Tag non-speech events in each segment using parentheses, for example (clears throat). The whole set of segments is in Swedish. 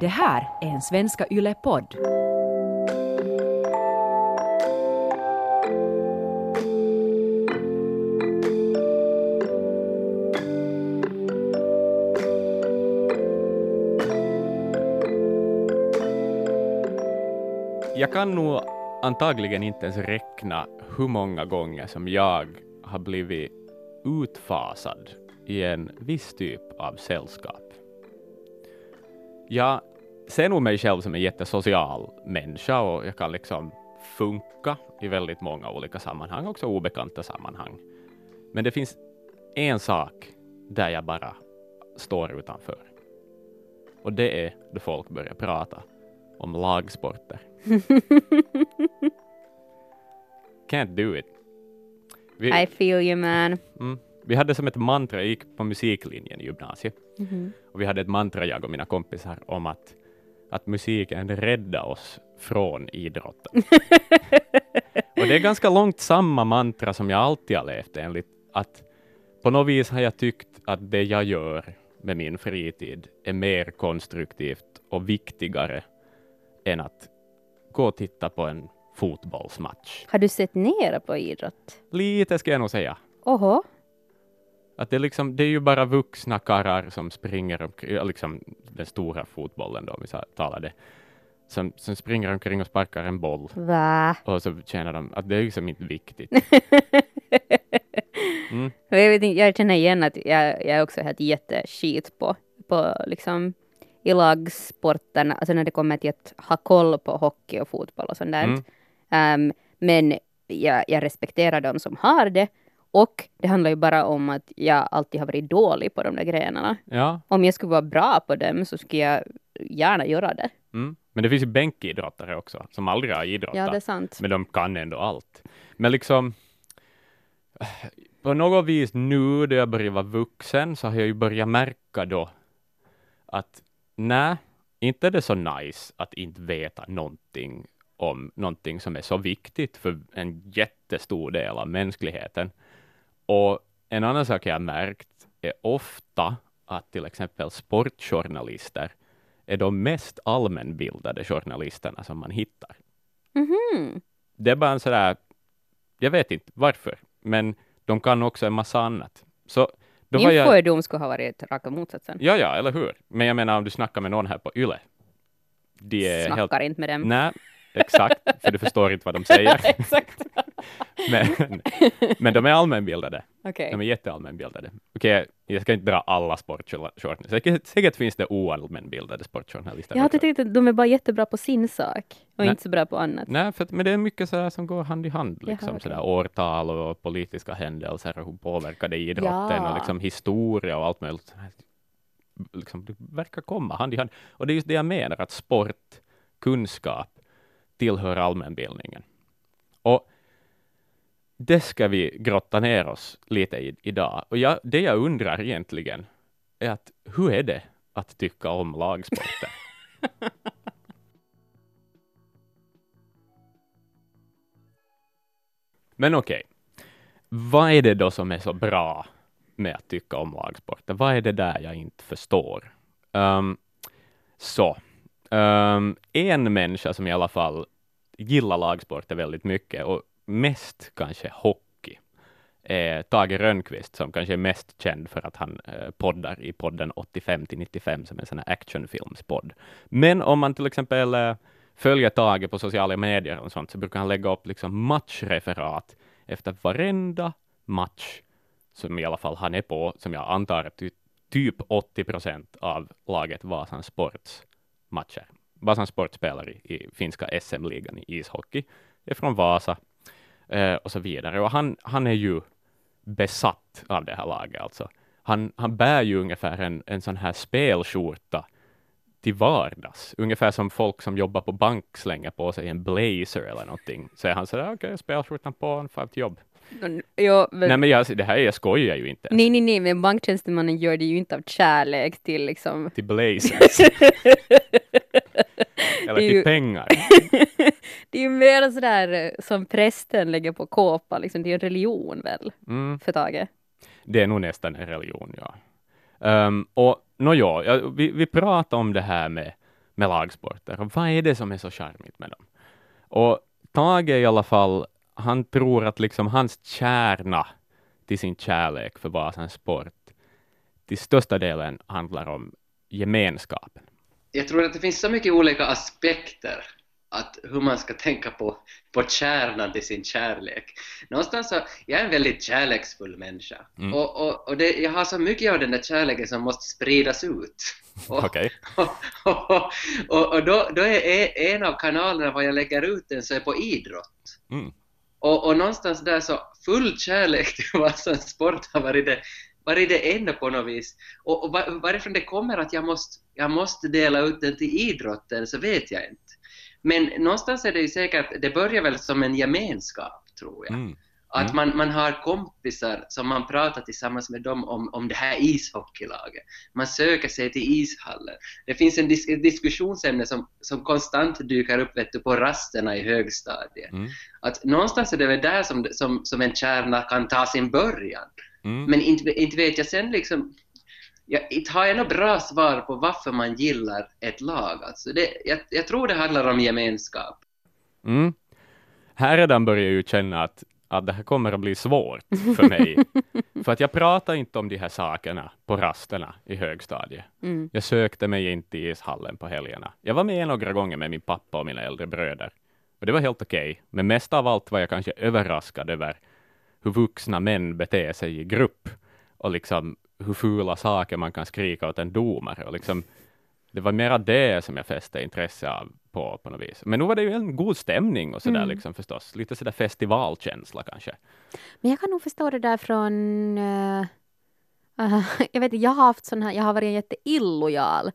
Det här är en Svenska Yle-podd. Jag kan nog antagligen inte ens räkna hur många gånger som jag har blivit utfasad i en viss typ av sällskap. Jag ser nog mig själv som en jättesocial människa och jag kan liksom funka i väldigt många olika sammanhang, också obekanta sammanhang. Men det finns en sak där jag bara står utanför. Och det är då folk börjar prata om lagsporter. (laughs) Can't do it. Vi, I feel you man. mm, vi hade som ett mantra, jag gick på musiklinjen i gymnasiet, Mhm. och vi hade ett mantra, jag och mina kompisar, om att, att musiken räddar oss från idrotten. (laughs) och det är ganska långt samma mantra som jag alltid har levt enligt, att på något vis har jag tyckt att det jag gör med min fritid är mer konstruktivt och viktigare än att gå och titta på en fotbollsmatch. Har du sett ner på idrott? Lite ska jag nog säga. Oho. Att det, är liksom, det är ju bara vuxna karrar som springer omkring, liksom den stora fotbollen då, om vi talar det, som, som springer omkring och sparkar en boll Va? och så känner de att det är liksom inte viktigt. (laughs) Mm. Jag, vet inte, jag känner igen att jag, jag är också helt jätteskit på, på liksom i lagsporten, alltså när det kommer till att ha koll på hockey och fotboll och sånt där. Mm. Ehm, men jag, jag respekterar de som har det och det handlar ju bara om att jag alltid har varit dålig på de där grenarna. Ja, Om jag skulle vara bra på dem så skulle jag gärna göra det. mm. men det finns ju bänkidrottare också som aldrig har idrottat. Ja, det är sant. Men de kan ändå allt. Men liksom, på något vis nu när jag börjar vara vuxen så har jag ju börjat märka då att nej, inte är det så nice att inte veta någonting om någonting som är så viktigt för en jättestor del av mänskligheten. Och en annan sak jag har märkt är ofta att till exempel sportjournalister är de mest allmänbildade journalisterna som man hittar Mhm. det är bara en sådär, jag vet inte varför, men de kan också en massa annat. Så då Min jag, fördom skulle ha varit raka motsatsen. ja, ja, eller hur? Men jag menar om du snackar med någon här på YLE, de är helt, Snackar inte med dem. nej, exakt, för du förstår inte vad de säger, (laughs) Exakt. men, men de är allmänbildade, Okej. de är jätteallmänbildade. Okej, jag ska inte dra alla sportjournalister, säkert, säkert finns det oallmänbildade sportjournalister Jag hade tänkt att de är bara jättebra på sin sak och Nej. inte så bra på annat. Nej, för, men det är mycket sådär som går hand i hand, Jaha, liksom okej. sådär årtal och politiska händelser och hur påverkar det idrotten Ja. och liksom historia och allt möjligt. Liksom, det verkar komma hand i hand. Och det är just det jag menar, att sport, kunskap tillhör allmänbildningen. Och det ska vi grotta ner oss lite i idag. Och jag, det jag undrar egentligen är att hur är det att tycka om lagsporter? (laughs) Men okej, vad är det då som är så bra med att tycka om lagsporter? Vad är det där jag inte förstår? Um, så, Um, en människa som i alla fall gillar lagsporter väldigt mycket och mest kanske hockey är Tage Rönnqvist som kanske är mest känd för att han eh, poddar i podden 85 till 95 som är en sån här actionfilmspodd. Men om man till exempel eh, följer Tage på sociala medier och sånt så brukar han lägga upp liksom matchreferat efter varenda match som i alla fall han är på, som jag antar att typ 80 procent av laget Vasan Sports matcher. Vasan Sport spelar i, i finska SM-ligan i ishockey, är från Vasa eh, och så vidare. Och han, han är ju besatt av det här laget alltså. Han, han bär ju ungefär en, en sån här spelskjorta till vardags. Ungefär som folk som jobbar på bank slänger på sig en blazer eller någonting. Så är han sådär, okej, spelskjortan på, han far till jobb. Jo, men, Nej men jag, det här jag skojar ju inte. nej, nej, nej, men banktjänstemannen gör det ju inte av kärlek till liksom... (laughs) Till blazers. (laughs) eller till ju- pengar. (laughs) det är ju mer sådär eh, som prästen lägger på kåpa, liksom, det är en religion väl, Mm. för Tage? Det är nog nästan en religion, ja. Um, och nåja, ja, vi, vi pratar om det här med, med lagsporter vad är det som är så charmigt med dem? Och Tage i alla fall, han tror att liksom hans kärna till sin kärlek för Vasans sport till största delen handlar om gemenskapen. Jag tror att det finns så mycket olika aspekter att hur man ska tänka på, på kärnan till sin kärlek. Någonstans så, jag är en väldigt kärleksfull människa. Mm. Och, och, och det, jag har så mycket av den där kärleken som måste spridas ut. (laughs) Och, Okej. och, och, då, då är en av kanalerna var jag lägger ut den så är på idrott. Mm. Och, och någonstans där så full kärlek (laughs) till Vasans alltså sport har varit det, varit det enda på något vis. Och, och var, varifrån det kommer att jag måste, jag måste dela ut den till idrotten så vet jag inte. Men någonstans är det ju säkert, det börjar väl som en gemenskap tror jag. Mm. Att Mm. man, man har kompisar som man pratar tillsammans med dem om, om det här ishockeylaget. Man söker sig till ishallen. Det finns en dis diskussionsämne som, som konstant dyker upp vet du, på rasterna i högstadiet. Mm. Att någonstans är det väl där som, som, som en kärna kan ta sin början. Mm. Men inte, inte vet jag sen liksom... Jag, inte har jag något bra svar på varför man gillar ett lag. Alltså det, jag, jag tror det handlar om gemenskap. Mm. Här redan börjar jag ju känna att, att det här kommer att bli svårt (laughs) för mig. för att jag pratar inte om de här sakerna på rasterna i högstadiet. Mm. Jag sökte mig inte i ishallen på helgerna. Jag var med några gånger med min pappa och mina äldre bröder. Och det var helt okej. Men mest av allt var jag kanske överraskad över hur vuxna män beter sig i grupp. Och liksom hur fula saker man kan skrika åt en domare. Och liksom, det var mera det som jag fäste intresse av på, på något vis. Men nu var det ju en god stämning och sådär Mm. liksom förstås. Lite sådär festivalkänsla kanske. Men jag kan nog förstå det där från... eh, (laughs) eh, jag vet jag har haft sån här, jag har varit en jätteillojal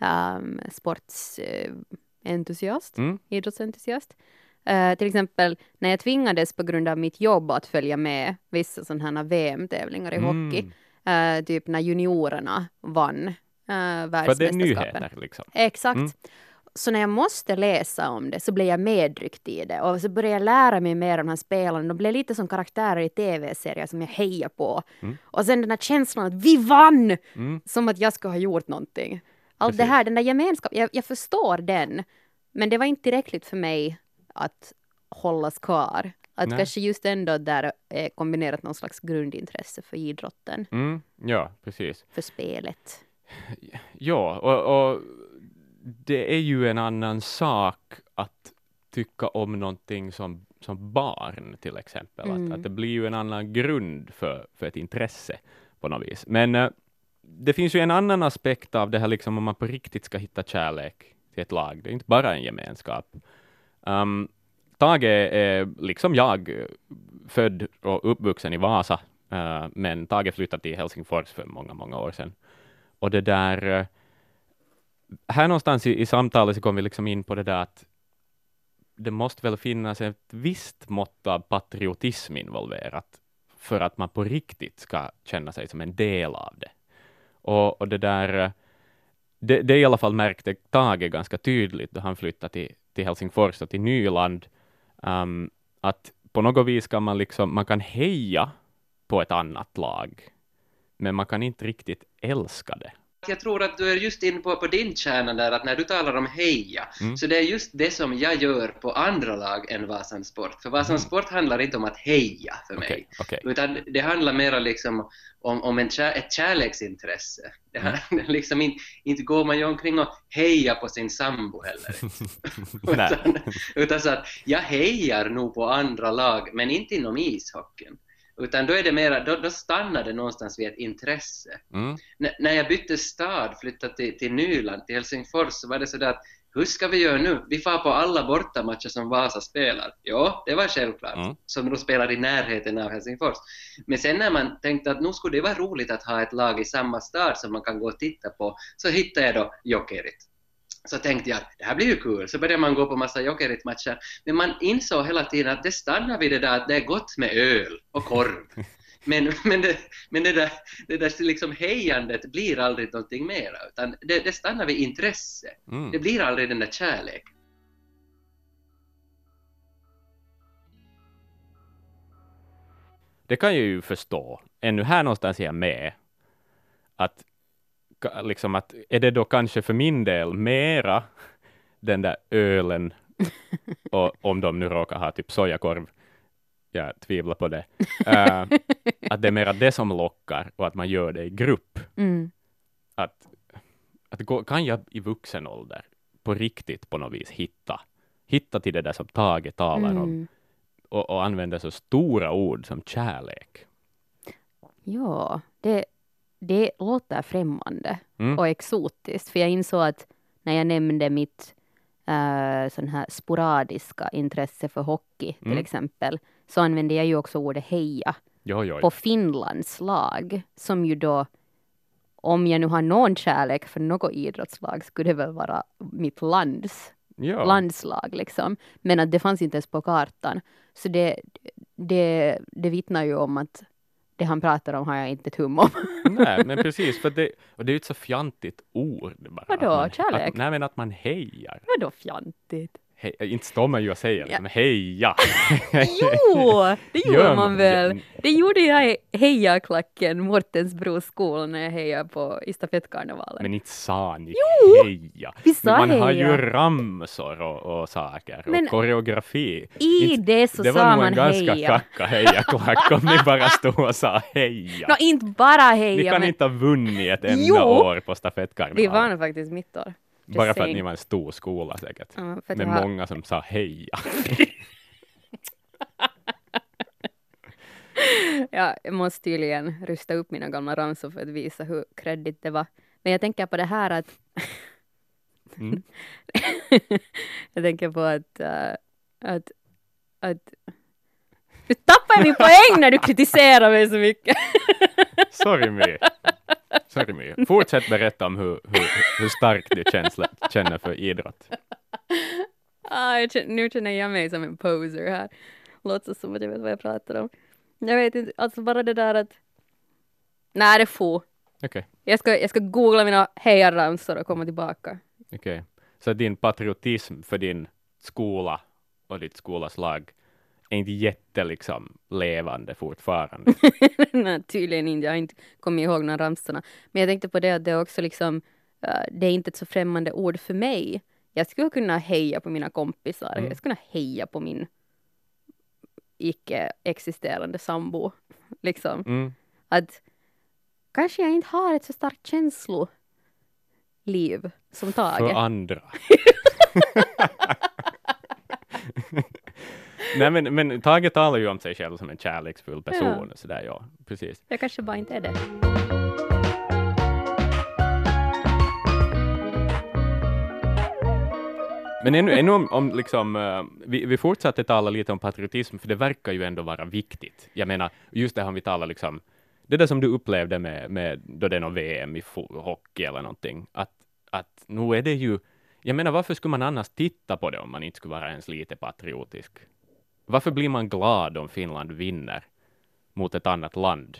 um, sportsentusiast, Mm. idrottsentusiast. Eh, till exempel när jag tvingades på grund av mitt jobb att följa med vissa sådana här VM-tävlingar i hockey. Mm. Eh, typ när juniorerna vann uh, För det är nyheter liksom. Exakt. Mm. Så när jag måste läsa om det så blev jag medryckt i det och så började jag lära mig mer om de här spelarna. De blev lite som karaktärer i tv-serier som jag hejar på. Mm. Och sen den här känslan att vi vann! Mm. Som att jag ska ha gjort någonting. Allt det Precis. här, den där gemenskapen, jag, jag förstår den. Men det var inte tillräckligt för mig att hållas kvar. Att Nej. kanske just ändå där är kombinerat någon slags grundintresse för idrotten, Mm. Ja, precis. för spelet. Ja, och, och det är ju en annan sak att tycka om någonting som, som barn till exempel. Mm. Att, att det blir ju en annan grund för, för ett intresse på något vis. Men eh, det finns ju en annan aspekt av det här, liksom om man på riktigt ska hitta kärlek till ett lag. Det är inte bara en gemenskap. Um, Tage är liksom jag född och uppvuxen i Vasa, eh, men Tage flyttade till Helsingfors för många, många år sedan. Och det där, eh, här någonstans i, i samtalet så kom vi liksom in på det där att det måste väl finnas ett visst mått av patriotism involverat för att man på riktigt ska känna sig som en del av det. Och, och det där, det, det i alla fall märkte Tage ganska tydligt då han flyttade till, till Helsingfors och till Nyland, um, att på något vis kan man liksom, man kan heja på ett annat lag, men man kan inte riktigt älska det. Jag tror att du är just inne på, på din kärna där, att när du talar om heja, Mm. så det är just det som jag gör på andra lag än Vasan Sport. För Vasan Mm. Sport handlar inte om att heja för mig. Okej, okej. Utan det handlar mer liksom om, om en kär, ett kärleksintresse. (laughs) Det Mm. här, liksom inte, inte går man ju omkring och hejar på sin sambo heller. (laughs) (laughs) Utan, utan så att jag hejar nog på andra lag, men inte inom ishockeyn. Utan då är det mera, då, då stannar det någonstans vid ett intresse. Mm. När jag bytte stad, flyttade till, till Nyland, till Helsingfors, så var det sådär att hur ska vi göra nu? Vi far på alla bortamatcher som Vasa spelar. Ja, det var självklart. Mm. Som då spelar i närheten av Helsingfors. Men sen när man tänkte att nu skulle det vara roligt att ha ett lag i samma stad som man kan gå och titta på, så hittade jag då Jokerit. Så tänkte jag att det här blir ju kul, så började man gå på massa Jokerit-matcher. Men man insåg hela tiden att det stannar vid det där att det är gott med öl och korv. (laughs) Men, men, det, men det där, det där liksom hejandet blir aldrig någonting mera, utan det, det stannar vid intresse. Mm. Det blir aldrig den där kärleken. Det kan jag ju förstå. Ännu här någonstans är jag med. Att liksom att, är det då kanske för min del mera den där ölen, (laughs) och om de nu råkar ha typ sojakorv, jag tvivlar på det, eh, (laughs) att det är mera det som lockar och att man gör det i grupp. Mm. Att, att gå, kan jag i vuxen ålder på riktigt på något vis hitta, hitta till det där som Tage talar om Mm. och, och använda så stora ord som kärlek. Ja, det, det låter främmande Mm. och exotiskt. För jag insåg att när jag nämnde mitt uh, sån här sporadiska intresse för hockey till Mm. exempel, så använde jag ju också ordet heja Jo, jo, på Finlands lag, som ju då, om jag nu har någon kärlek för något idrottslag, skulle det väl vara mitt lands jo. landslag liksom. Men att det fanns inte ens på kartan. Så det, det, det vittnar ju om att det han pratar om har jag inte tum om. (laughs) Nej, men precis, för det, och det är ju ett så fjantigt ord. Bara, Vadå, man, kärlek? Att, nej, men att man hejar. Vadå fjantigt? He, inte står man ju och säger det, Ja. heja. (laughs) Jo, det gjorde Gör man man väl. det? Det gjorde jag i hejaklacken, Mortensbros skola, när jag hejade på i stafettkarnevalen. Men inte sa ni Jo, heja. vi sa man har heja. ju ramsor och, och saker Men och koreografi. I Inte- det så det var sa nog man en ganska heja. kacka hejaklack om ni bara stod och sa heja. (laughs) Nå, inte bara ni heja, kan men inte ha vunnit ett enda Jo. år på vi stafettkarnevalen. vann faktiskt mitt år. Bara för att saying. ni var en stor skola säkert. Ja, att Med har- många som sa heja. (laughs) Ja, jag måste tydligen rusta upp mina gamla ramsor för att visa hur kreddigt det var. Men jag tänker på det här att... Mm. (laughs) jag tänker på att... äh, att, att du tappar min poäng när du kritiserar mig så mycket. (laughs) Sorry My. Sorry My. Fortsätt berätta om hur, hur, hur starkt du känner för idrott. ah, känner, nu känner jag mig som en poser här. Låtsas som att jag vet vad jag pratar om. Jag vet inte, alltså bara det där att... Nej, det får. Okej, Jag ska, jag ska googla mina hejaramsor och komma tillbaka. okej. Så din patriotism för din skola och ditt skolas lag är inte jätte liksom levande fortfarande. (laughs) Nej, tydligen inte. Jag har inte kommit ihåg några ramsorna. Men jag tänkte på det att det är också liksom, eh, det är inte ett så främmande ord för mig. Jag skulle kunna heja på mina kompisar. Mm. Jag skulle kunna heja på min icke-existerande sambo. (laughs) Liksom. Mm. Att kanske jag inte har ett så starkt känsloliv som Tage. För andra. (laughs) Nej men, men Tage talar ju om sig själv som en kärleksfull person. och Sådär, ja, precis. Jag kanske bara inte är det. Men ännu, ännu om, om liksom, eh, vi, vi fortsatte tala lite om patriotism, för det verkar ju ändå vara viktigt. Jag menar, just det här om vi talar liksom, det där som du upplevde med, med då det är någon VM i hockey eller någonting, att, att nu är det ju, jag menar varför skulle man annars titta på det om man inte skulle vara ens lite patriotisk? Varför blir man glad om Finland vinner mot ett annat land?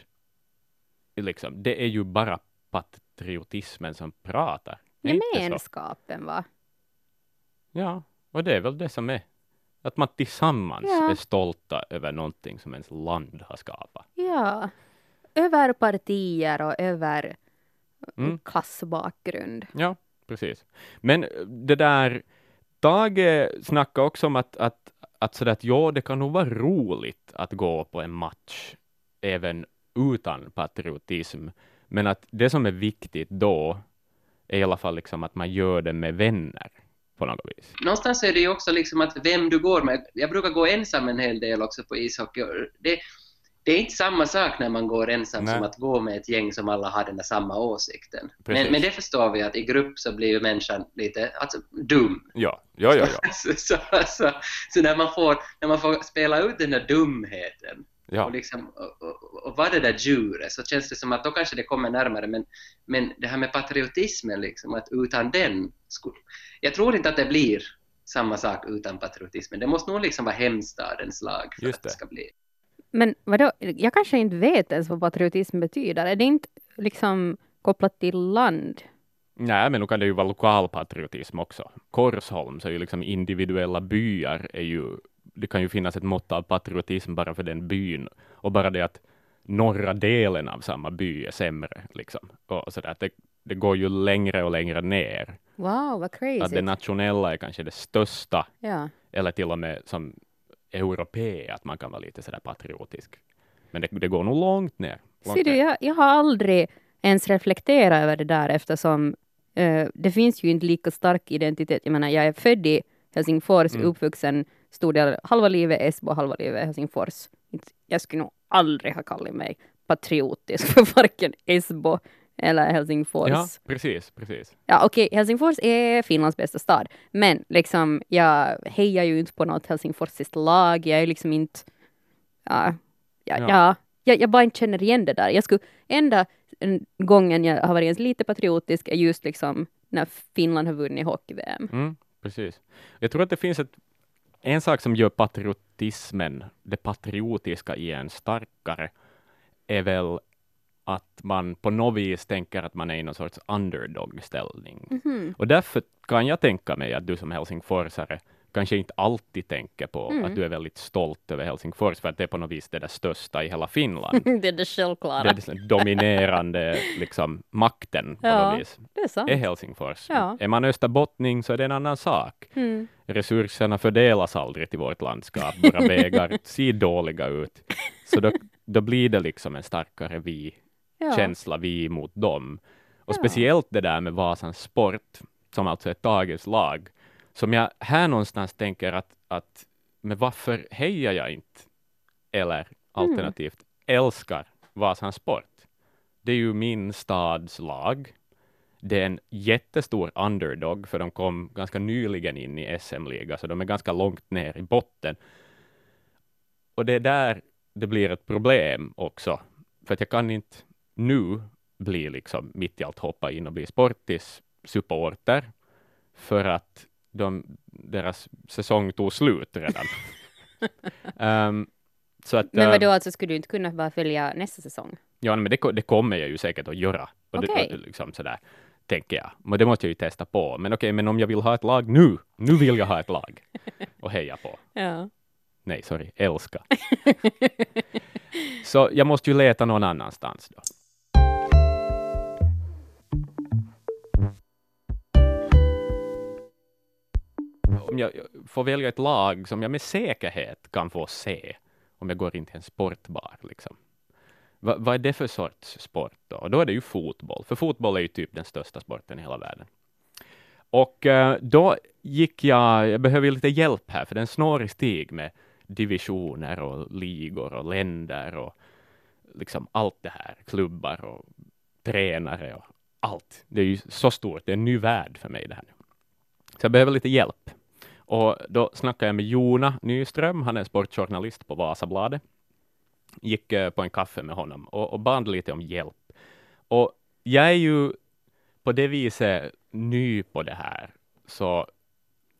Liksom, det är ju bara patriotismen som pratar. Gemenskapen va? Ja, och det är väl det som är att man tillsammans Ja. är stolta över någonting som ens land har skapat. Ja. Över partier och över Mm. klassbakgrund. Ja, precis. Men det där, Tage snackade också om att, att, att, sådär att ja, det kan nog vara roligt att gå på en match även utan patriotism, men att det som är viktigt då är i alla fall liksom att man gör det med vänner på något vis. någonstans är det ju också liksom att vem du går med. Jag brukar gå ensam en hel del också på ishockey. Det, det är inte samma sak när man går ensam Nej. som att gå med ett gäng som alla har den där samma åsikten. Precis. Men, men det förstår vi att i grupp så blir ju människan lite alltså, dum. Ja, ja, ja, ja. (laughs) så, så, så, så när, man får, när man får spela ut den där dumheten ja. och, liksom, och, och, och vara det där djuret så känns det som att då kanske det kommer närmare. Men, men det här med patriotismen, liksom, att utan den... Jag tror inte att det blir samma sak utan patriotismen. Det måste nog liksom vara hemstadens lag för Just att det. ska bli. Men vadå, jag kanske inte vet ens vad patriotism betyder. Är det inte liksom kopplat till land? Nej, men nu kan det ju vara lokalpatriotism också. Korsholm, så är ju liksom individuella byar, är ju, det kan ju finnas ett mått av patriotism bara för den byn, och bara det att norra delen av samma by är sämre, liksom. Och så där. att Det, det går ju längre och längre ner. Wow, vad Att crazy. det nationella är kanske det största, Ja. eller till och med som europé, att man kan vara lite sådär patriotisk. Men det, det går nog långt ner. Långt Ser du, jag, jag har aldrig ens reflekterat över det där eftersom eh, det finns ju inte lika stark identitet. Jag menar, jag är född i Helsingfors, Mm. uppvuxen stor del, halva livet Esbo, halva livet Helsingfors. Jag skulle nog aldrig ha kallat mig patriotisk för varken Esbo eller Helsingfors. Ja, precis, precis. Ja, okej, Helsingfors är Finlands bästa stad, men liksom, jag hejar ju inte på något helsingforsiskt lag. Jag är liksom inte... Ja, ja, Ja. ja. jag, jag bara inte känner igen det där. Jag skulle, enda en- gången jag har varit ens lite patriotisk är just liksom när Finland har vunnit hockey-VM. Mm, precis. Jag tror att det finns ett, en sak som gör patriotismen, det patriotiska i en starkare, är väl att man på något vis tänker att man är i någon sorts underdog-ställning. Mhm. Och därför kan jag tänka mig att du som helsingforsare kanske inte alltid tänker på Mm. att du är väldigt stolt över Helsingfors, för att det är på något vis det där största i hela Finland. (laughs) det är det självklara. det är den dominerande liksom, makten på Ja. något vis, det är sant. är Helsingfors. Ja. Är man österbottning så är det en annan sak. Mm. Resurserna fördelas aldrig till vårt landskap, våra vägar (laughs) ser dåliga ut. Så då, då blir det liksom en starkare vi-känsla, Ja. vi mot dem. Och Ja. speciellt det där med Vasans sport, som alltså är Tages lag, som jag här någonstans tänker att, att men varför hejar jag inte, eller alternativt älskar Vasans sport? Det är ju min stads lag. Det är en jättestor underdog, för de kom ganska nyligen in i SM-liga, så de är ganska långt ner i botten. Och det är där det blir ett problem också, för att jag kan inte nu bli liksom mitt i allt hoppa in och bli sportis supporter, för att de, deras säsong tog slut redan. (laughs) Ehm, så att, Men ehm, vadå, alltså skulle du inte kunna bara följa nästa säsong? Ja, men det, det kommer jag ju säkert att göra. Och det, Okej. och liksom sådär, tänker jag. Men det måste jag ju testa på. Men okej, men om jag vill ha ett lag nu, nu vill jag ha ett lag (laughs) och heja på. Ja. Nej, sorry, älska. (laughs) Så jag måste ju leta någon annanstans då. Om jag får välja ett lag som jag med säkerhet kan få se om jag går in till en sportbar, liksom. Va, vad är det för sorts sport då? Då är det ju fotboll, för fotboll är ju typ den största sporten i hela världen. Och eh, då gick jag, jag behöver ju lite hjälp här, för det är en snårig stig med divisioner och ligor och länder och liksom allt det här, klubbar och tränare och allt. Det är ju så stort, det är en ny värld för mig det här nu. Så jag behöver lite hjälp. Och då snackade jag med Jona Nyström, han är sportjournalist på Vasabladet. Gick eh, på en kaffe med honom och, och bad lite om hjälp. Och jag är ju på det viset ny på det här, så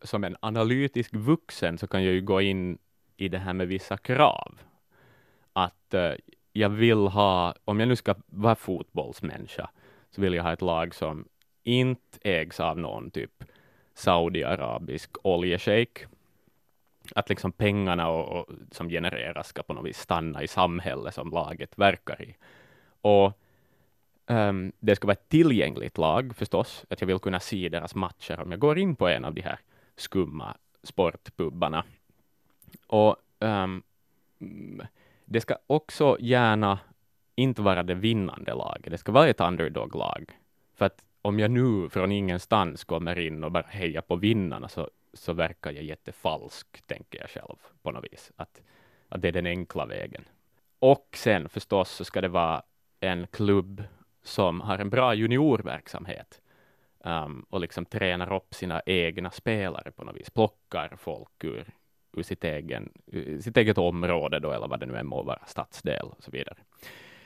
som en analytisk vuxen så kan jag ju gå in i det här med vissa krav. Att uh, jag vill ha, om jag nu ska vara fotbollsmänniska, så vill jag ha ett lag som inte ägs av någon typ saudiarabisk oljeshejk. Att liksom pengarna och, och, som genereras ska på något vis stanna i samhället som laget verkar i. Och um, det ska vara ett tillgängligt lag förstås, att jag vill kunna se deras matcher om jag går in på en av de här skumma sportpubbarna. Och um, det ska också gärna inte vara det vinnande laget, det ska vara ett underdog-lag. För att om jag nu från ingenstans kommer in och bara hejar på vinnarna så, så verkar jag jättefalsk, tänker jag själv på något vis. Att, att det är den enkla vägen. Och sen förstås så ska det vara en klubb som har en bra juniorverksamhet um, och liksom tränar upp sina egna spelare på något vis, plockar folk ur, ur sitt, egen, ur sitt eget område då, eller vad det nu än må vara, stadsdel och så vidare.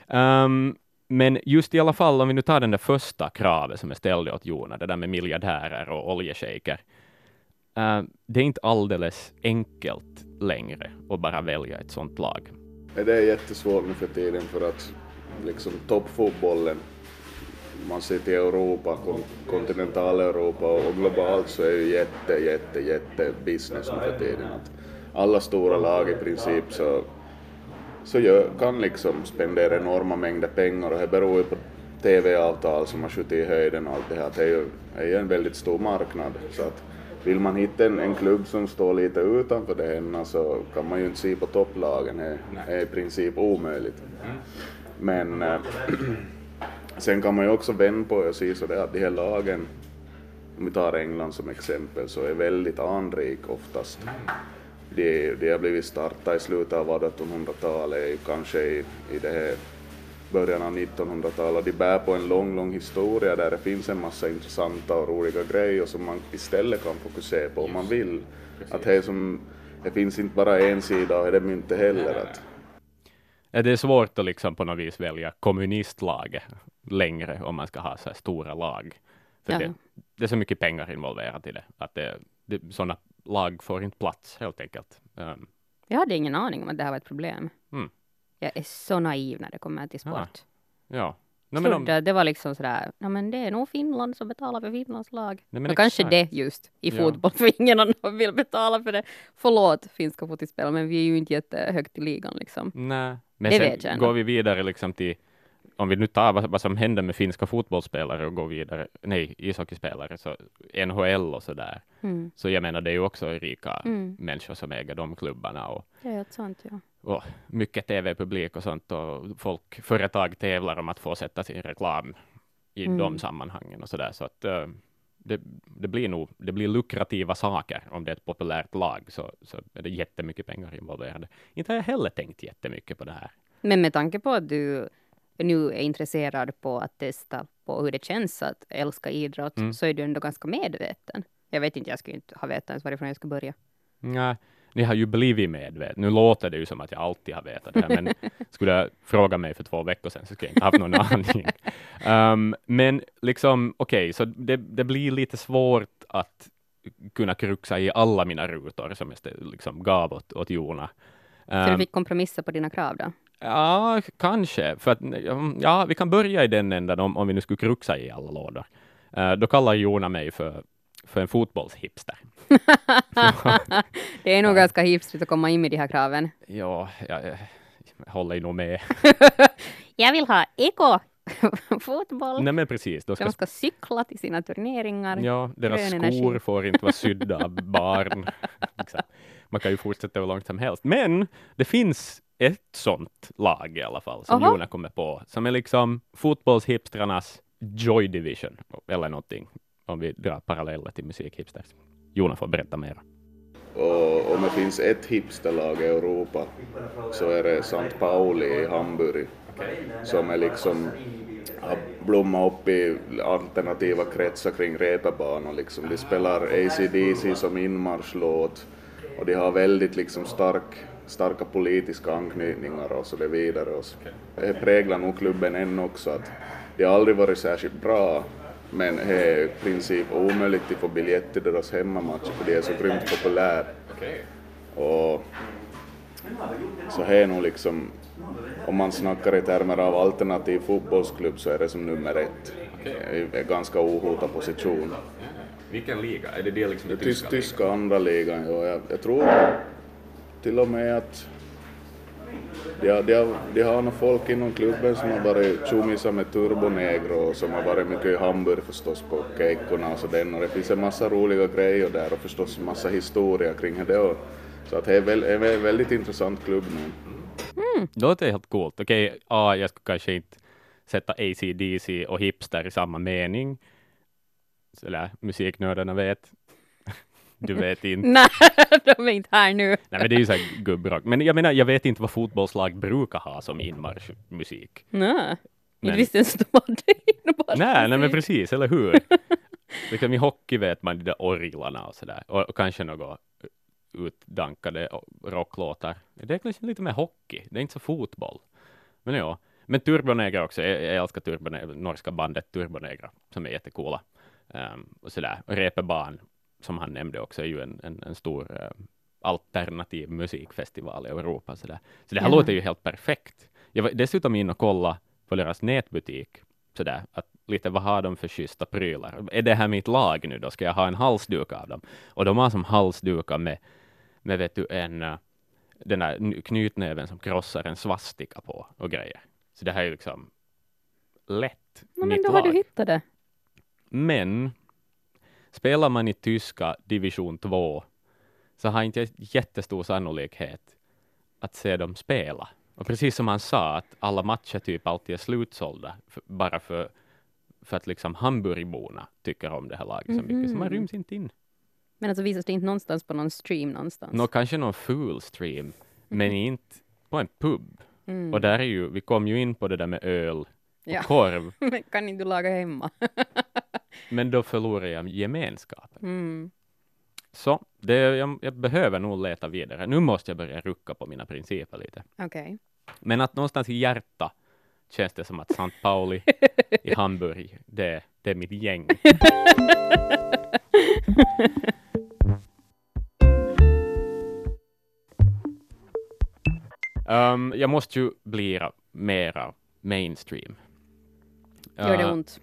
Um, men just i alla fall, om vi nu tar den där första kravet som jag ställde åt Jona, det där med miljardärer och oljeshejker. Uh, eh, det är inte alldeles enkelt längre att bara välja ett sånt lag. Det är jättesvårt nu för tiden för att liksom toppfotbollen, man ser till Europa, kontinentaleuropa och globalt så är ju jätte, jätte, jätte business nu för tiden. Att alla stora lag i princip så, så gör, kan liksom spendera enorma mängder pengar och det beror ju på TV-avtal som har skjutit i höjden och allt det här. Det är ju, är ju en väldigt stor marknad. Så att vill man hitta en, en klubb som står lite utanför det hemma så kan man ju inte se på topplagen. Det är i princip omöjligt. Men äh, (clears throat) sen kan man ju också vända på och se så det att de här lagen, om vi tar England som exempel, så är väldigt anrik oftast. De, de har blivit startade i slutet av 1800-talet, kanske i, i det här början av 1900-talet. De bär på en lång, lång historia där det finns en massa intressanta och roliga grejer som man istället kan fokusera på om man vill. Att det, som, det finns inte bara en sida av det myntet heller. Att, Är det svårt att liksom på något vis välja kommunistlaget längre om man ska ha så här stora lag? För det, det är så mycket pengar involverat i det, att det, det, sådana lag får inte plats helt enkelt. Um, Jag hade ingen aning om att det här var ett problem. Mm. Jag är så naiv när det kommer till sport. ja. No, Jag men om, det var liksom sådär, ja men det är nog Finland som betalar för Finlands lag. Nej, men kanske det just i Ja. fotboll, för ingen annan vill betala för det. Förlåt finska fotbollsspelare, men vi är ju inte jättehögt i ligan liksom. nej. Men Det sen går vi vidare liksom till, om vi nu tar vad, vad som händer med finska fotbollsspelare och går vidare, nej, ishockeyspelare, så NHL och så där. Mm. Så jag menar, det är ju också rika Mm. människor som äger de klubbarna och sant, ja. och mycket tv-publik och sånt och folk, företag tävlar om att få sätta sin reklam i Mm. de sammanhangen och så där. Så att eh, det, det blir nog, det blir lukrativa saker om det är ett populärt lag så, så är det jättemycket pengar involverade. Inte har jag heller tänkt jättemycket på det här. Men med tanke på att du nu är intresserad på att testa på hur det känns att älska idrott, Mm. så är du ändå ganska medveten. Jag vet inte, jag skulle inte ha vetat ens varifrån jag ska börja. Nej, ni har ju blivit medvetna. Nu låter det ju som att jag alltid har vetat det här, men (laughs) skulle jag fråga mig för två veckor sedan så skulle jag inte haft någon aning. Um, men liksom, okej, så det, det blir lite svårt att kunna kruxa i alla mina rutor som jag liksom gav åt, åt Jona. Så Um, du fick kompromissa på dina krav då? Ja, kanske. För att, ja, vi kan börja i den ändan om, om vi nu skulle kruxa i alla lådor. Eh, då kallar Jona mig för, för en fotbollshipster. (laughs) det är nog Ja. ganska hipstrigt att komma in med de här kraven. Ja, jag, jag håller ju nog med. (laughs) Jag vill ha eko-fotboll. (laughs) Nej men precis, då ska, De ska cykla till sina turneringar. ja, deras skor energi. får inte vara sydda av barn. Man kan ju fortsätta hur långt som helst. Men det finns ett sånt lag i alla fall, som Aha. Jona kommer på, som är liksom fotbollshipstrarnas Joy Division, eller någonting, om vi drar paralleller till musikhipsters. Jona får berätta mer. Och om det finns ett hipsterlag i Europa så är det St. Pauli i Hamburg som är liksom har blommat upp i alternativa kretsar kring reeperbana liksom. De spelar AC/DC som inmarschlåt och de har väldigt liksom stark, starka politiska anknytningar och så det vidare. Och så. Det präglar nog klubben än också att de har aldrig varit särskilt bra men det är i princip omöjligt att få biljett till deras hemmamatcher för de är så grymt populära. Och så här är nog liksom, om man snackar i termer av alternativ fotbollsklubb så är det som nummer ett. Det är ganska ohotad position. Vilken liga? Är det det liksom Det tysk, tyska andra ligan, ja, jag, jag tror till och med att de har, de, har, de har nog folk inom klubben som har varit tjommisar med Turbonegro och som har varit mycket i Hamburg förstås på keikorna och så den och det finns en massa roliga grejer där och förstås en massa historia kring det och så att det är, en väldigt intressant klubb nu. Det låter helt coolt. Okej, ja, jag skulle kanske inte sätta AC/DC och hipster i samma mening. Så där, musiknördarna vet. Du vet inte. (laughs) Nej, de är inte här nu. Nej, men det är ju så här gubbrock. Men jag menar, jag vet inte vad fotbollslag brukar ha som inmarschmusik. Nej, Men- inte visste ens de hade innebar Nej, nej, men precis, eller hur? (laughs) liksom I hockey vet man de där orglarna och sådär. Och, och kanske något utdankade rocklåtar. Det är kanske lite mer hockey, det är inte så fotboll. Men ja, men Turbonegra också, jag, jag älskar Turbonegra, norska bandet Turbonegra, som är jättecoola. Um, och sådär, Reeperbahn, som han nämnde också, är ju en, en, en stor eh, alternativ musikfestival i Europa. Sådär. Så det här Ja. låter ju helt perfekt. Jag var dessutom in och kolla på deras nätbutik, sådär, att lite vad har de för schyssta prylar? Är det här mitt lag nu då? Ska jag ha en halsduk av dem? Och de har som halsdukar med, med vet du, en, eh, den där knytnäven som krossar en svastika på och grejer. Så det här är ju liksom lätt, No, men då har lag. du hittat det. Men spelar man i tyska division 2 så har inte jättestor sannolikhet att se dem spela. Och precis som han sa, att alla matcher typ alltid är slutsålda, för, bara för, för att liksom Hamburgborna tycker om det här laget så mycket, så man Mhm. ryms inte in. Men alltså visas det inte någonstans på någon stream någonstans? Nå, kanske någon full stream, men inte på en pub. Mm. Och där är ju, vi kom ju in på det där med öl och Ja. korv, (laughs) Men kan inte du laga hemma? (laughs) men då förlorar jag gemenskapen. Mm. Så det, jag, jag behöver nog leta vidare. Nu måste jag börja rucka på mina principer lite. Okej. Men att någonstans i hjärta känns det som att St. Pauli i (laughs) Hamburg, det, det är mitt gäng. Um, jag måste ju bli mera mainstream. Gör det ont?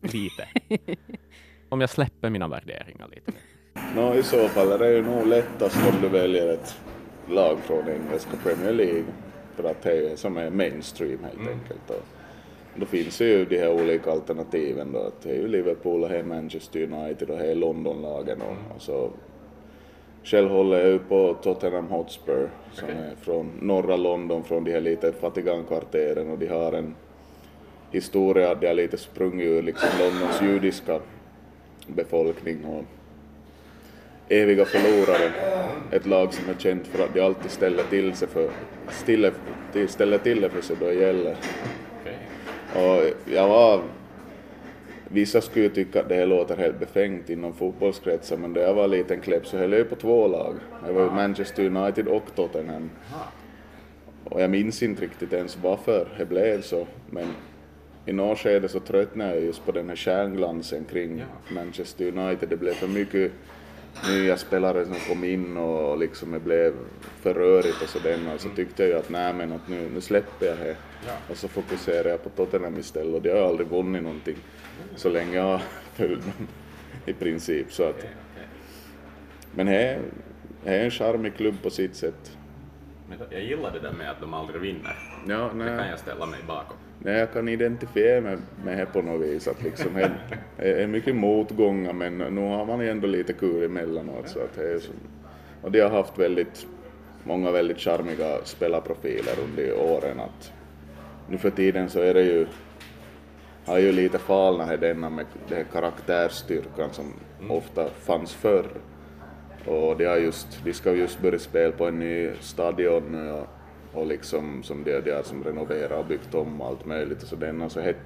(laughs) Lite. (laughs) Om jag släpper mina värderingar lite. Nå, i så fall är det ju nog lättast om du väljer ett lag från engelska Premier League. För att det är som är mainstream helt enkelt. Och då finns ju de här olika alternativen då. Att det är ju Liverpool och det är Manchester United och det är Londonlagen och, och så själv håller jag ju på Tottenham Hotspur som är från norra London, från de här lite fattiga kvarteren och de har en historia, de har lite sprungit ur liksom Londons judiska befolkning och eviga förlorare. Ett lag som är känt för att de alltid ställer till sig för, stille, till- ställer till det för sig då det gäller. Och jag var, vissa skulle ju tycka att det här låter helt befängt inom fotbollskretsar men då jag var liten klepp så höll jag på två lag. Jag var Manchester United och Tottenham. Och jag minns inte riktigt ens varför det blev så men i något skede så tröttnade jag just på den här stjärnglansen kring Manchester United. Det blev för mycket nya spelare som kom in och liksom det blev för rörigt och sådär. Och så tyckte jag att nej men att nu, nu släpper jag det. Och så fokuserar jag på Tottenham istället och de har aldrig vunnit någonting så länge jag har (laughs) följt dem i princip. Så att, men det är, det är en charmig klubb på sitt sätt. Jag gillar det där med att de aldrig vinner. Ja, nej. jag ställa mig bakom. Nej, jag kan identifiera mig med det på något vis. Att liksom det är mycket motgångar men nu har man ändå lite kul emellanåt. Så att det är så, och de har haft väldigt många väldigt charmiga spelarprofiler under åren. Att nu för tiden så är det ju har ju lite falnat denna med den här karaktärsstyrkan som ofta fanns förr. Och de, har just, de ska just börja spela på en ny stadion nu och, och liksom som de, de har som renoverat och byggt om allt möjligt och så den och så det,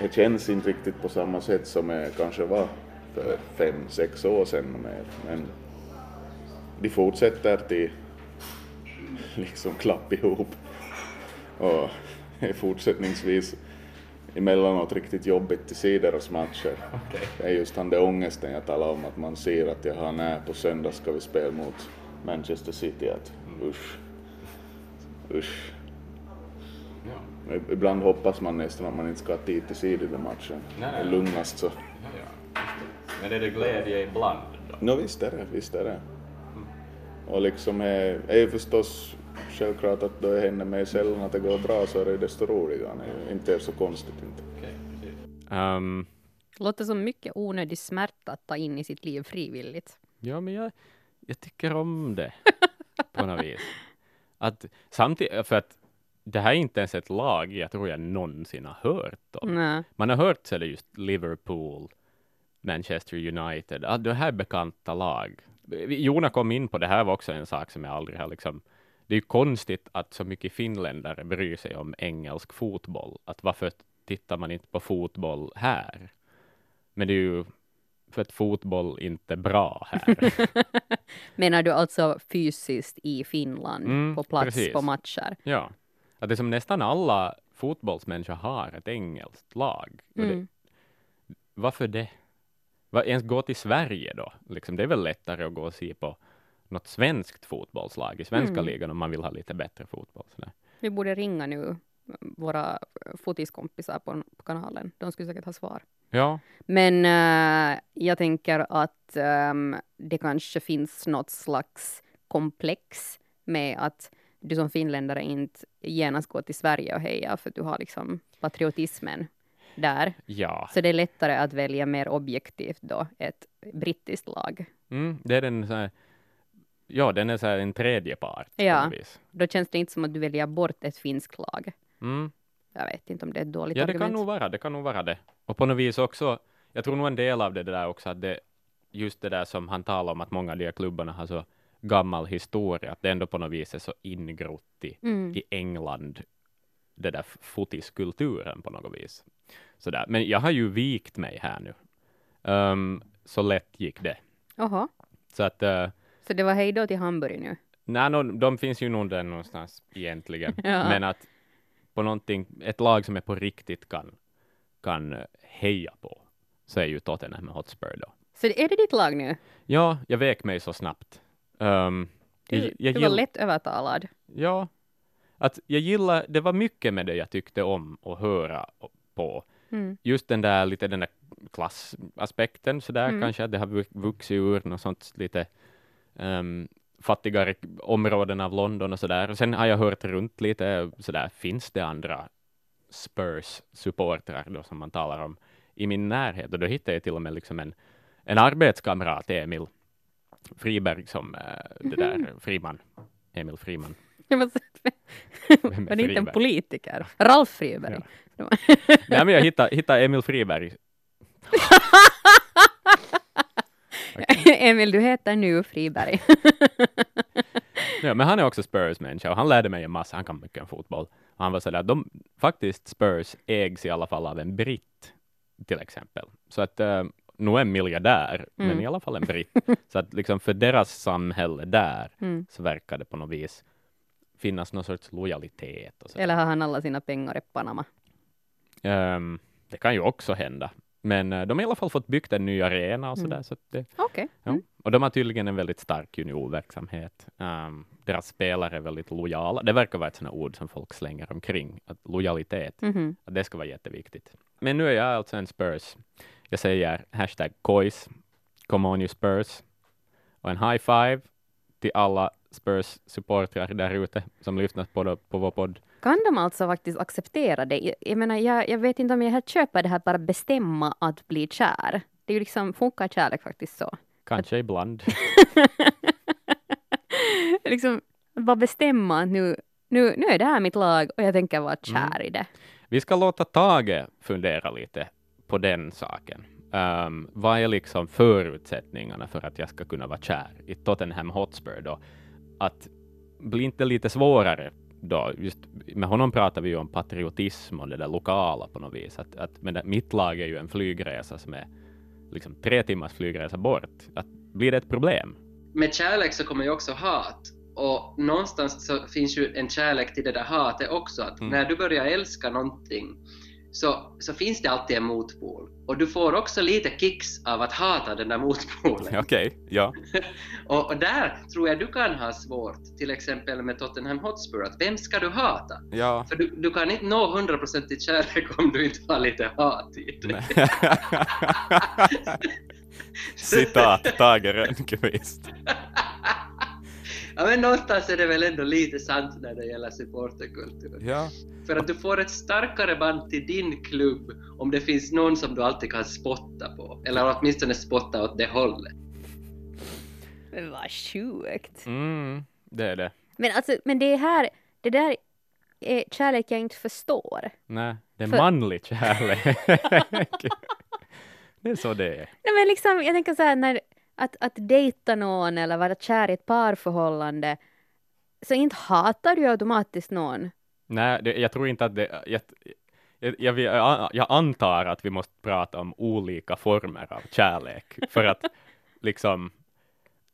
det känns inte riktigt på samma sätt som det kanske var för fem, sex år sedan mer. Men de fortsätter till (laughs) liksom klapp ihop och är fortsättningsvis emellanåt riktigt jobbigt till se deras matcher. Det är just den där ångesten jag talar om, att man ser att jag har när på söndag ska vi spela mot Manchester City, att usch, usch. Ibland hoppas man nästan att man inte ska ha tid till den där matchen. Nej. Det är lugnast så. Men är det glädje ibland då? Nå visst är det, visst är det. Och liksom är, är ju förstås självklart att då det händer mig sällan att det går bra så är det desto roligare. Det är inte så konstigt inte. Um, Låter som mycket onödig smärta att ta in i sitt liv frivilligt. ja, men jag, jag tycker om det på något vis. Att, samtidigt, för att det här är inte ens ett lag jag tror jag någonsin har hört om. Nej. Man har hört så det just Liverpool, Manchester United, att det här är bekanta lag. Jona kom in på det här var också en sak som jag aldrig har liksom det är ju konstigt att så mycket finländare bryr sig om engelsk fotboll. Att varför tittar man inte på fotboll här? Men det är ju för att fotboll inte bra här. (laughs) Menar du alltså fysiskt i Finland, Mm, på plats precis. på matcher? ja, att det är som nästan alla fotbollsmänniskor har ett engelskt lag. Och det, Mm. varför det? Va, ens gå till Sverige då? Liksom, det är väl lättare att gå och se på något svenskt fotbollslag i svenska Mm. ligan om man vill ha lite bättre fotboll. Sådär. Vi borde ringa nu våra fotiskompisar på, på kanalen. De skulle säkert ha svar. Ja, Men eh, jag tänker att ehm, det kanske finns något slags komplex med att du som finländare inte genast går till Sverige och hejar för att du har liksom patriotismen där. Ja, Så det är lättare att välja mer objektivt då ett brittiskt lag. mm, det är den så här, ja, den är så här en tredje part. Ja. Då känns det inte som att du väljer bort ett finskt lag. Mm. Jag vet inte om det är ett dåligt Ja, det argument. kan nog vara det, kan nog vara det. Och på något vis också, jag tror nog en del av det där också, att det, just det där som han talar om, att många av de här klubbarna har så gammal historia, att det ändå på något vis är så ingrott i, Mm. i England, det där fotiskulturen på något vis. Sådär. Men jag har ju vikt mig här nu. Ehm, så lätt gick det. Oho. Så att, uh, Så det var hej då till Hamburg nu? nej, no, de finns ju nog där någonstans egentligen. (laughs) Ja. Men att på någonting, ett lag som jag på riktigt kan, kan heja på, så är ju Tottenham Hotspur då. Så är det ditt lag nu? Ja, jag vek mig så snabbt. Um, Du, jag, jag du var lätt övertalad. Ja, att jag gillar, det var mycket med det jag tyckte om att höra på. Mm. Just den där lite den där klassaspekten sådär Mm. kanske, att det har vu- vuxit ur något sånt lite um, fattigare områden av London och sådär. Och sen har jag hört runt lite sådär, finns det andra Spurs-supportrar då som man talar om i min närhet? Och då hittade jag till och med liksom en, en arbetskamrat, Emil Friberg, som eh, det där, Friman, Emil Friman. Jag måste- Vem är inte en politiker? Ralf Friberg? Ja. Nej, men jag hittade, hittade Emil Friberg. (laughs) (laughs) Emil, du heter nu Friberg. (laughs) Ja, men han är också Spurs-människa och han lärde mig en massa. Han kan mycket om fotboll. Och han var sådär, de, faktiskt Spurs ägs i alla fall av en britt, till exempel. Så att, uh, nog en miljardär, men Mm. i alla fall en britt. (laughs) Så att liksom för deras samhälle där Mm. så verkar det på något vis finnas någon sorts lojalitet. Eller har han alla sina pengar i Panama? Ehm, det kan ju också hända. Men eh, de har i alla fall fått byggt en ny arena och sådär. Mm. Så det, Okej. Ja. Mm. Och de har tydligen en väldigt stark juniorverksamhet. Um, deras spelare är väldigt lojala. Det verkar vara ett sådant ord som folk slänger omkring, att lojalitet, Mhm. att det ska vara jätteviktigt. Men nu är jag alltså en Spurs. Jag säger hashtag KOIS, come on you Spurs. Och en high five till alla Spurs-supportrar där ute som lyssnar på, på vår podd. Kan de alltså faktiskt acceptera det? Jag, menar, jag, jag vet inte om jag helt köper det här bara bestämma att bli kär. Det är ju liksom, funkar kärlek faktiskt så? Kanske ibland. (laughs) liksom, att bara bestämma att nu, nu, nu är det här mitt lag och jag tänker vara kär Mm. i det. Vi ska låta Tage fundera lite på den saken. Um, vad är liksom förutsättningarna för att jag ska kunna vara kär i Tottenham Hotspur då? Att bli inte lite svårare då? Just med honom pratar vi ju om patriotism och det där lokala på något vis. Att, att, men det, mitt lag är ju en flygresa som är liksom tre timmars flygresa bort. Att, blir det ett problem? Med kärlek så kommer ju också hat. Och någonstans så finns ju en kärlek till det där hatet också. Att Mm. när du börjar älska någonting så, så finns det alltid en motpol. Och du får också lite kicks av att hata den där motpolen. (laughs) Okej, ja. (laughs) Och, och där tror jag du kan ha svårt, till exempel med Tottenham Hotspur, att vem ska du hata? ja. För du, du kan inte nå 100% i kärlek om du inte har lite hat i dig. (laughs) Citat Tage Rönnqvist. Ja men någonstans är det väl ändå lite sant när det gäller supporterkultur. Ja. För att du får ett starkare band till din klubb om det finns någon som du alltid kan spotta på. Eller åtminstone spotta åt det hållet. Men vad sjukt. Mm, det är det. Men alltså, men det är här, det där är kärlek jag inte förstår. Nej, det är För- manlig kärlek. (laughs) det är så det är. Nej men liksom, jag tänker så här när, att, att dejta någon eller vara kär i ett parförhållande, så inte hatar du automatiskt någon. Nej, det, jag tror inte att det... Jag, jag, jag, jag, antar att vi måste prata om olika former av kärlek, för att (laughs) liksom,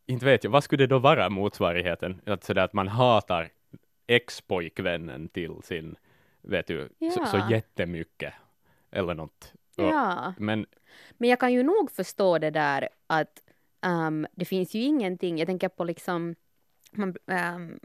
inte vet jag, vad skulle det då vara motsvarigheten? Att, sådär, att man hatar ex-pojkvännen till sin, vet du, så, så Ja. jättemycket, eller något. Ja. Men Men jag kan ju nog förstå det där att ehm, det finns ju ingenting, jag tänker på liksom, man, ehm,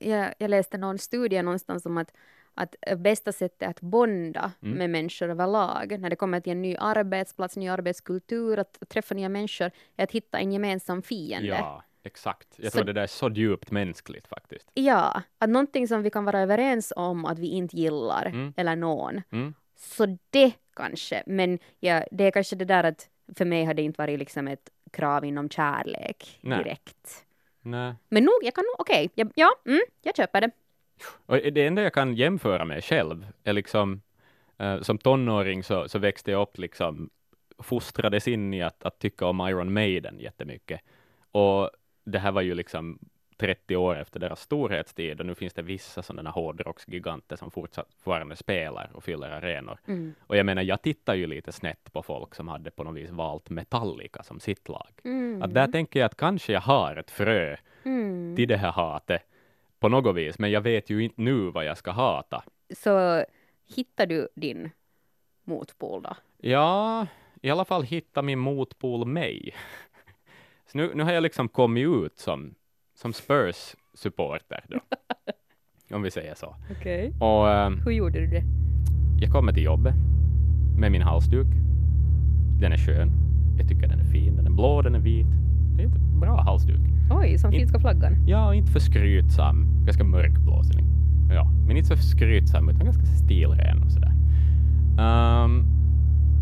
jag, jag läste någon studie någonstans om att, att bästa sättet att bonda Mm. med människor överlag, när det kommer till en ny arbetsplats, ny arbetskultur, att träffa nya människor, är att hitta en gemensam fiende. ja, exakt. Jag Så- tror det där är så djupt mänskligt faktiskt. Ja, att någonting som vi kan vara överens om att vi inte gillar, Mm. eller någon, Mm. så det kanske. Men ja, det är kanske det där att för mig har det inte varit liksom ett krav inom kärlek Nej. direkt. Nej. Men nog, jag kan nog, okej, ja, ja mm, jag köper det. Och det enda jag kan jämföra med själv är liksom, eh, som tonåring så, så växte jag upp liksom, fostrades in i att, att tycka om Iron Maiden jättemycket. Och det här var ju liksom 30 år efter deras storhetstid och nu finns det vissa sådana hårdrocksgiganter som fortfarande spelar och fyller arenor. Mm. Och jag menar, jag tittar ju lite snett på folk som hade på något vis valt Metallica som sitt lag. Mm. Att där tänker jag att kanske jag har ett frö Mm. till det här hatet på något vis, men jag vet ju inte nu vad jag ska hata. Så hittar du din motpol då? Ja, i alla fall hitta min motpol mig. (laughs) Så nu, nu har jag liksom kommit ut som, som Spurs-supporter då. (laughs) om vi säger så. Okej. Och ehm, Hur gjorde du det? jag kommer till jobbet med min halsduk. Den är skön. Jag tycker den är fin. Den är blå, den är vit. Det är en bra halsduk. Oj, som In- finska flaggan. Ja, inte för skrytsam. Ganska mörkblå. så Ja, men inte för skrytsam, utan ganska stilren och sådär. Ehm,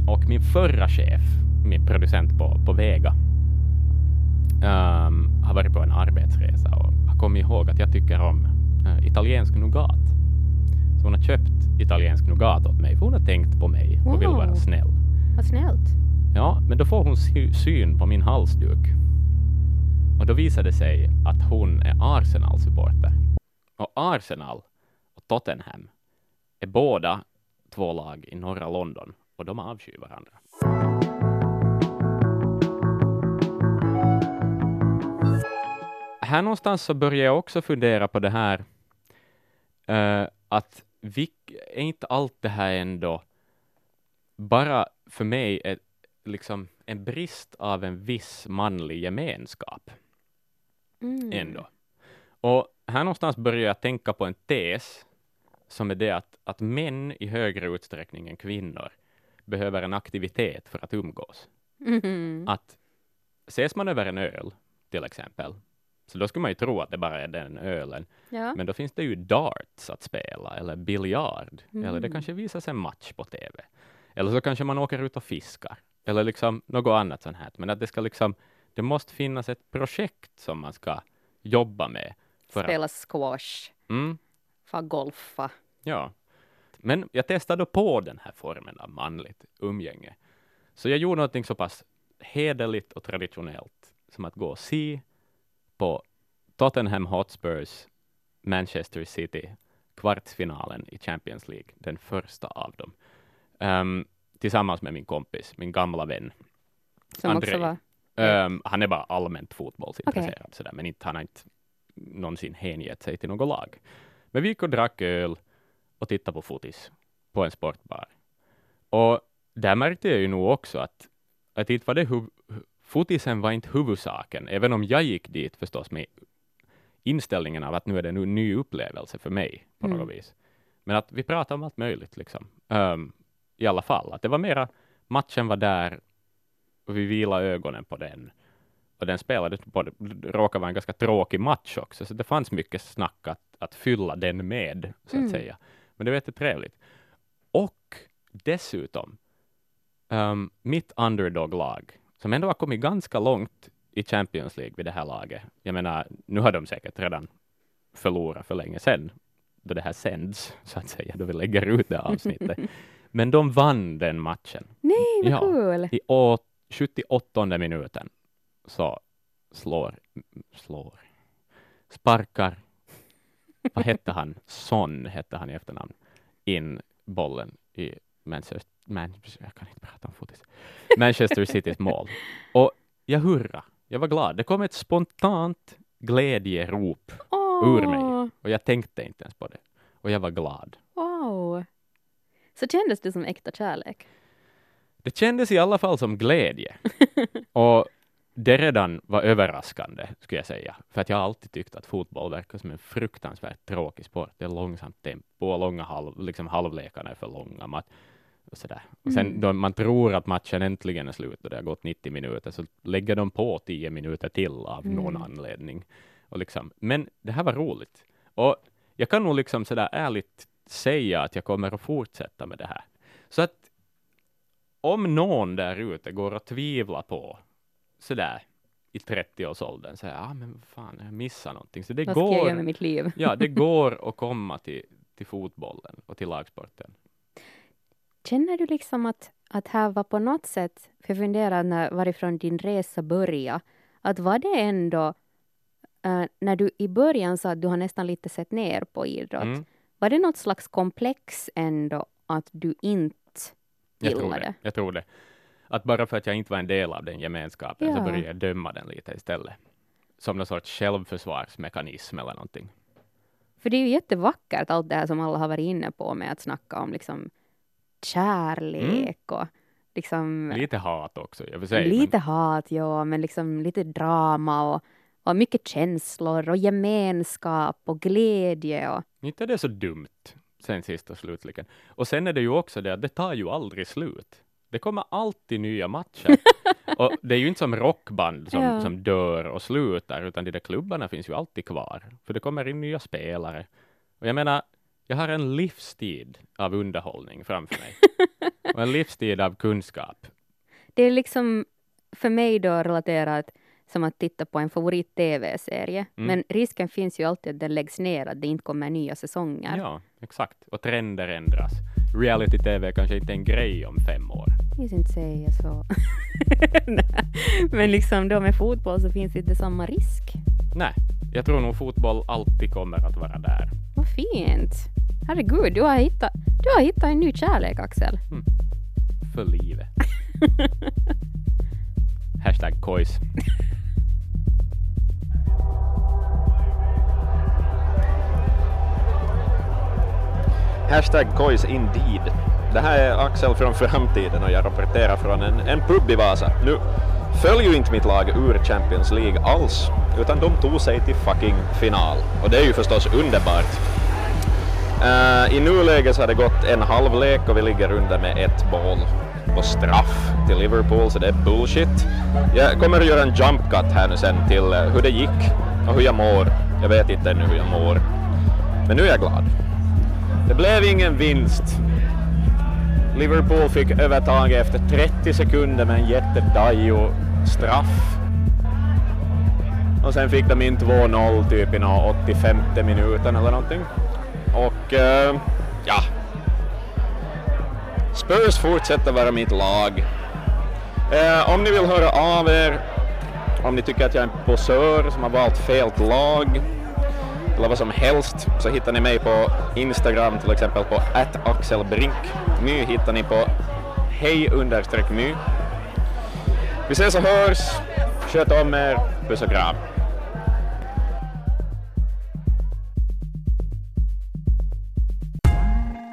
och min förra chef, min producent på, på Vega, ehm, har varit på en arbetsresa och har kommit ihåg att jag tycker om eh, italiensk nougat. Så hon har köpt italiensk nougat åt mig, för hon har tänkt på mig och vill vara Wow. snäll. Vad snällt. Ja, men då får hon sy- syn på min halsduk. Och då visar det sig att hon är Arsenal-supporter. Och Arsenal och Tottenham är båda två lag i norra London och de avskyr varandra. Här någonstans så börjar jag också fundera på det här eh, att vi, är inte allt det här ändå bara för mig ett, liksom en brist av en viss manlig gemenskap Mm. ändå. Och här någonstans börjar jag tänka på en tes som är det att, att män i högre utsträckning än kvinnor behöver en aktivitet för att umgås. Mhm. Att ses man över en öl, till exempel, så då skulle man ju tro att det bara är den ölen. Ja. Men då finns det ju darts att spela, eller biljard, eller det Mm. kanske visas en match på TV. Eller så kanske man åker ut och fiskar, eller liksom något annat sånt här. Men att det ska liksom, det måste finnas ett projekt som man ska jobba med. För att, Spela squash, mm, få golfa. ja. Men jag testade på den här formen av manligt umgänge. Så jag gjorde någonting så pass hederligt och traditionellt som att gå och se på Tottenham Hotspurs Manchester City kvartsfinalen i Champions League, den första av dem. Ehm, tillsammans med min kompis, min gamla vän. Som Andrei. också var... Ehm, han är bara allmänt fotbollsintresserad, sådär, men inte, han har inte någonsin hängett sig till något lag. Men vi gick och drack öl och tittade på fotis på en sportbar. Och där märkte jag ju nog också att, att inte var det huv- hu- fotisen var inte huvudsaken, även om jag gick dit förstås med inställningen av att nu är det en ny upplevelse för mig på Mm. något vis. Men att vi pratade om allt möjligt liksom. Ehm, I alla fall, att det var mera matchen var där och vi vilade ögonen på den. Och den spelades på, det råkade vara en ganska tråkig match också, så det fanns mycket snack att, att fylla den med, så att Mm. säga. Men det var jättetrevligt. Och dessutom, um, mitt underdog-lag, som ändå har kommit ganska långt i Champions League vid det här laget. Jag menar, nu har de säkert redan förlorat för länge sedan, då det här sänds, så att säga, då vi lägger ut det avsnittet. (laughs) Men de vann den matchen. Nej, vad Ja. kul! I å- 78 minuten så slår, slår, sparkar, vad hette han? Son hette han i efternamn, in bollen i Manchester, Man, jag kan inte prata om fotis, Manchester Citys (laughs) mål. Och jag hurra, jag var glad. Det kom ett spontant glädjerop Åh, ur mig. och jag tänkte inte ens på det. Och jag var glad. Wow. Så kändes det som äkta kärlek? Det kändes i alla fall som glädje. (laughs) och det redan var överraskande, skulle jag säga. För att jag har alltid tyckt att fotboll verkar som en fruktansvärt tråkig sport. Det är långsamt tempo och långa halv, liksom halvlekarna är för långa. Man, Och, sådär. och sen då man tror att matchen äntligen är slut och det har gått 90 minuter, så lägger de på 10 minuter till av någon Mm. anledning. Och liksom, men det här var roligt. Och jag kan nog liksom sådär ärligt säga att jag kommer att fortsätta med det här. Så att om någon där ute går att tvivla på sådär i 30-årsåldern, säger ah, men fan, jag missar någonting. Så det Vad ska jag göra går, med mitt liv? ja, det (laughs) går att komma till, till fotbollen och till lagsporten. Känner du liksom att, att här var på något sätt, för jag funderar när, varifrån din resa började, att var det ändå, eh, när du i början sa att du har nästan lite sett ner på idrott, Mm. var det något slags komplex ändå att du inte Jag tror gillade det. Jag tror det. Att bara för att jag inte var en del av den gemenskapen så Ja. började jag döma den lite istället. Som någon sorts självförsvarsmekanism eller någonting. För det är ju jättevackert allt det här som alla har varit inne på med att snacka om liksom kärlek och liksom Lite hat också i och för sig. lite hat, ja, men liksom lite drama och, och mycket känslor och gemenskap och glädje och Men inte är det så dumt sen sist och slutligen. Och sen är det ju också det att det tar ju aldrig slut. Det kommer alltid nya matcher. (laughs) och det är ju inte som rockband som, Ja. som dör och slutar, utan de där klubbarna finns ju alltid kvar. För det kommer in nya spelare. Och jag menar, jag har en livstid av underhållning framför mig. (laughs) och en livstid av kunskap. det är liksom för mig då relaterat som att titta på en favorit-tv-serie. Mm. Men risken finns ju alltid att den läggs ner, att det inte kommer nya säsonger. Ja, exakt. Och trender ändras. Reality-tv kanske inte är en grej om fem år. Jag inte säga så. (laughs) Men liksom då med fotboll så finns inte samma risk. Nej, jag tror nog fotboll alltid kommer att vara där. Vad fint! Herregud, du har hittat, du har hittat en ny kärlek, Axel. För livet. (laughs) Hashtag kojs. Hashtag Kois indeed. Det här är Axel från framtiden och jag rapporterar från en, en pub i Vasa. Nu föll ju inte mitt lag ur Champions League alls, utan de tog sig till fucking final. Och det är ju förstås underbart. Uh, I nuläget så har det gått en halvlek och vi ligger under med ett mål på straff till Liverpool, så det är bullshit. Jag kommer att göra en jump cut här nu sen till eh, hur det gick och hur jag mår. Jag vet inte ännu hur jag mår. Men nu är jag glad. Det blev ingen vinst. Liverpool fick övertaget efter 30 sekunder med en jättedajo straff. Och sen fick de in 2-0 typ i nå 85 minuten eller någonting. Och eh, ja. Spurs fortsätter vara mitt lag. Eh, om ni vill höra av er, om ni tycker att jag är en posör som har valt fel lag, eller vad som helst så hittar ni mig på Instagram till exempel på axelbrink. My hittar ni på hej understreck my. Vi ses och hörs. Sköt om er. Puss och kram.